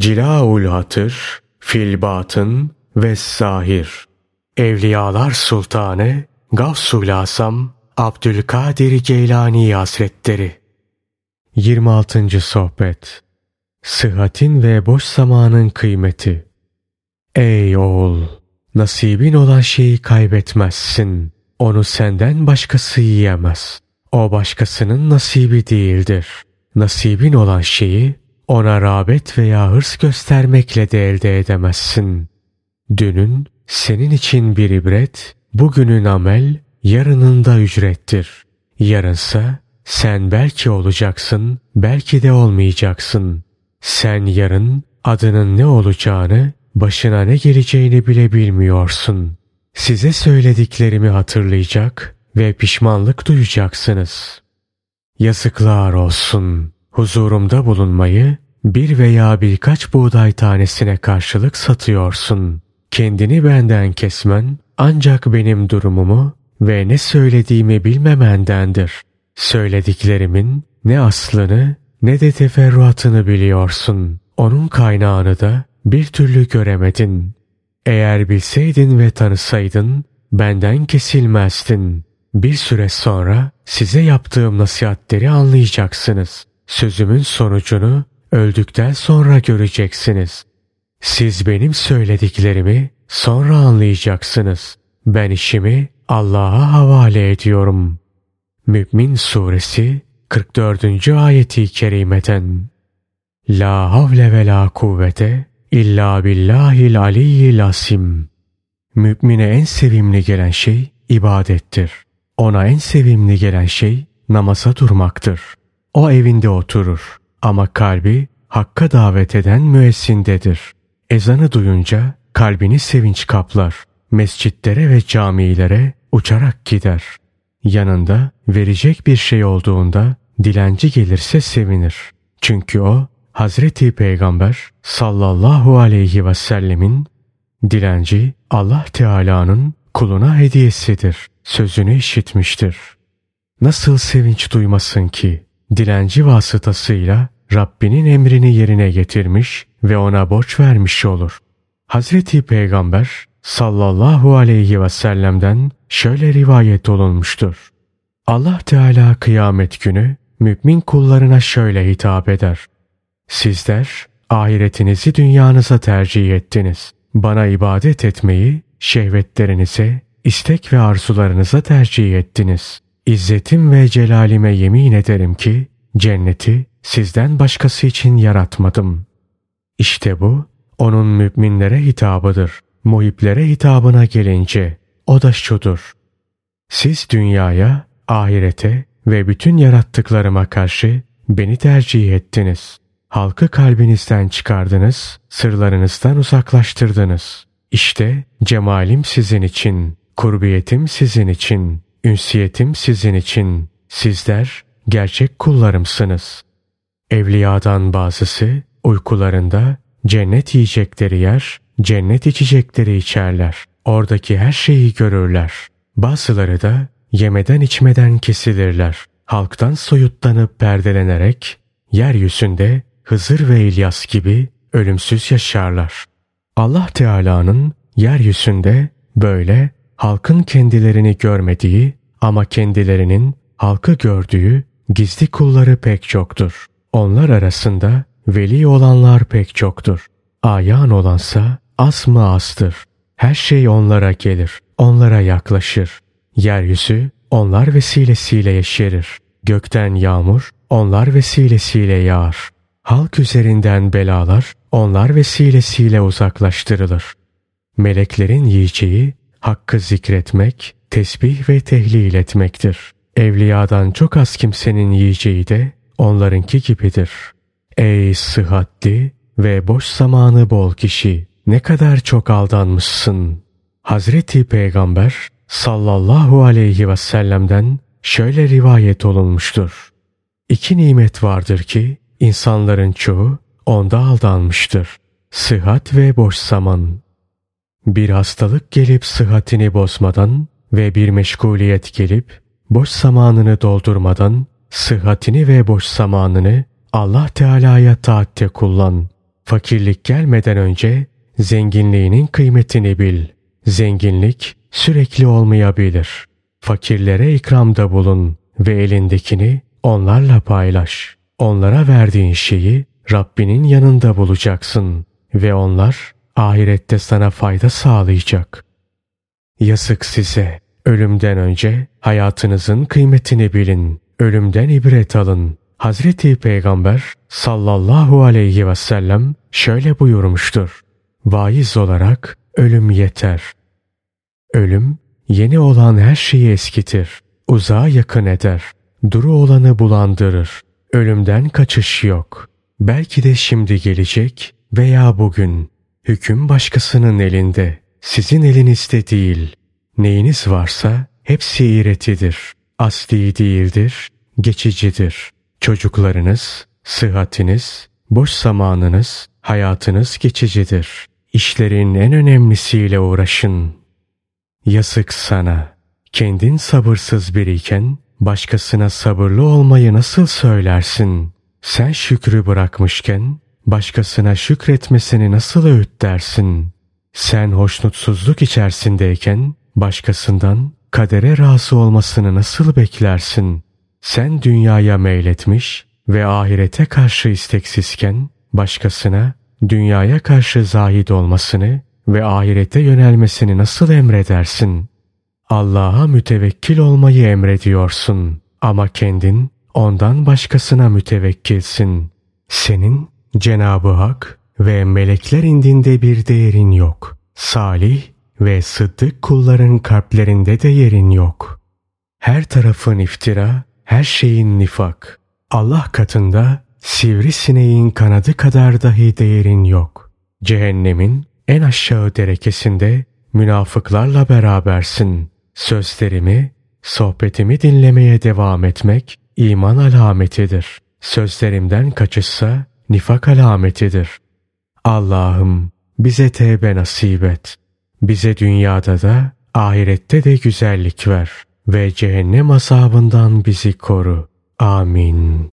Cilaul Hatır, Filbatın ve Zahir. Evliyalar Sultanı Gavsul Asam Abdülkadir Geylani Hazretleri 26. Sohbet Sıhhatin ve boş zamanın kıymeti Ey oğul! Nasibin olan şeyi kaybetmezsin. Onu senden başkası yiyemez. O başkasının nasibi değildir. Nasibin olan şeyi ona rağbet veya hırs göstermekle de elde edemezsin. Dünün senin için bir ibret, bugünün amel, yarının da ücrettir. Yarınsa sen belki olacaksın, belki de olmayacaksın. Sen yarın adının ne olacağını, başına ne geleceğini bile bilmiyorsun. Size söylediklerimi hatırlayacak ve pişmanlık duyacaksınız. Yazıklar olsun. Huzurumda bulunmayı bir veya birkaç buğday tanesine karşılık satıyorsun. Kendini benden kesmen ancak benim durumumu ve ne söylediğimi bilmemendendir. Söylediklerimin ne aslını ne de teferruatını biliyorsun. Onun kaynağını da bir türlü göremedin. Eğer bilseydin ve tanısaydın benden kesilmezdin. Bir süre sonra size yaptığım nasihatleri anlayacaksınız. Sözümün sonucunu öldükten sonra göreceksiniz. Siz benim söylediklerimi sonra anlayacaksınız. Ben işimi Allah'a havale ediyorum. Mü'min Suresi 44. ayeti kerimeten La havle ve la kuvvete illa billahil aliyyil asim. Mümine en sevimli gelen şey ibadettir. Ona en sevimli gelen şey namaza durmaktır. O evinde oturur ama kalbi hakka davet eden müessindedir. Ezanı duyunca kalbini sevinç kaplar. Mescitlere ve camilere uçarak gider. Yanında verecek bir şey olduğunda dilenci gelirse sevinir. Çünkü o Hazreti Peygamber sallallahu aleyhi ve sellemin dilenci Allah Teala'nın kuluna hediyesidir sözünü işitmiştir. Nasıl sevinç duymasın ki dilenci vasıtasıyla Rabbinin emrini yerine getirmiş ve ona borç vermiş olur. Hazreti Peygamber sallallahu aleyhi ve sellem'den şöyle rivayet olunmuştur. Allah Teala kıyamet günü mümin kullarına şöyle hitap eder. Sizler ahiretinizi dünyanıza tercih ettiniz. Bana ibadet etmeyi şehvetlerinize, istek ve arzularınıza tercih ettiniz. İzzetim ve celalime yemin ederim ki cenneti sizden başkası için yaratmadım. İşte bu onun müminlere hitabıdır. Muhiplere hitabına gelince o da şudur. Siz dünyaya, ahirete ve bütün yarattıklarıma karşı beni tercih ettiniz. Halkı kalbinizden çıkardınız, sırlarınızdan uzaklaştırdınız. İşte cemalim sizin için, kurbiyetim sizin için, ünsiyetim sizin için. Sizler gerçek kullarımsınız. Evliyadan bazısı uykularında cennet yiyecekleri yer, cennet içecekleri içerler. Oradaki her şeyi görürler. Bazıları da yemeden içmeden kesilirler. Halktan soyutlanıp perdelenerek yeryüzünde Hızır ve İlyas gibi ölümsüz yaşarlar. Allah Teala'nın yeryüzünde böyle halkın kendilerini görmediği ama kendilerinin halkı gördüğü gizli kulları pek çoktur. Onlar arasında veli olanlar pek çoktur. Ayan olansa az mı azdır. Her şey onlara gelir, onlara yaklaşır. Yeryüzü onlar vesilesiyle yeşerir. Gökten yağmur onlar vesilesiyle yağar. Halk üzerinden belalar onlar vesilesiyle uzaklaştırılır. Meleklerin yiyeceği hakkı zikretmek, tesbih ve tehlil etmektir. Evliyadan çok az kimsenin yiyeceği de onlarınki gibidir. Ey sıhhatli ve boş zamanı bol kişi ne kadar çok aldanmışsın. Hazreti Peygamber sallallahu aleyhi ve sellem'den şöyle rivayet olunmuştur. İki nimet vardır ki insanların çoğu onda aldanmıştır. Sıhhat ve boş zaman. Bir hastalık gelip sıhhatini bozmadan ve bir meşguliyet gelip boş zamanını doldurmadan sıhhatini ve boş zamanını Allah Teala'ya taatte kullan. Fakirlik gelmeden önce zenginliğinin kıymetini bil. Zenginlik sürekli olmayabilir. Fakirlere ikramda bulun ve elindekini onlarla paylaş. Onlara verdiğin şeyi Rabbinin yanında bulacaksın ve onlar ahirette sana fayda sağlayacak. Yazık size. Ölümden önce hayatınızın kıymetini bilin. Ölümden ibret alın. Hazreti Peygamber sallallahu aleyhi ve sellem şöyle buyurmuştur. Vaiz olarak ölüm yeter. Ölüm yeni olan her şeyi eskitir. Uzağa yakın eder. Duru olanı bulandırır. Ölümden kaçış yok. Belki de şimdi gelecek veya bugün. Hüküm başkasının elinde. Sizin elinizde değil. Neyiniz varsa hepsi iğretidir. Asli değildir, geçicidir. Çocuklarınız, sıhhatiniz, boş zamanınız, hayatınız geçicidir. İşlerin en önemlisiyle uğraşın. Yazık sana. Kendin sabırsız biriyken başkasına sabırlı olmayı nasıl söylersin? Sen şükrü bırakmışken başkasına şükretmesini nasıl öğüt dersin? Sen hoşnutsuzluk içerisindeyken başkasından kadere razı olmasını nasıl beklersin? Sen dünyaya meyletmiş ve ahirete karşı isteksizken başkasına dünyaya karşı zahid olmasını ve ahirete yönelmesini nasıl emredersin? Allah'a mütevekkil olmayı emrediyorsun ama kendin ondan başkasına mütevekkilsin. Senin Cenabı Hak ve melekler indinde bir değerin yok. Salih ve sıddık kulların kalplerinde de yerin yok. Her tarafın iftira, her şeyin nifak. Allah katında sivrisineğin kanadı kadar dahi değerin yok. Cehennemin en aşağı derekesinde münafıklarla berabersin. Sözlerimi, sohbetimi dinlemeye devam etmek iman alametidir. Sözlerimden kaçışsa nifak alametidir. Allah'ım bize tevbe nasip et. Bize dünyada da ahirette de güzellik ver ve cehennem azabından bizi koru. Amin.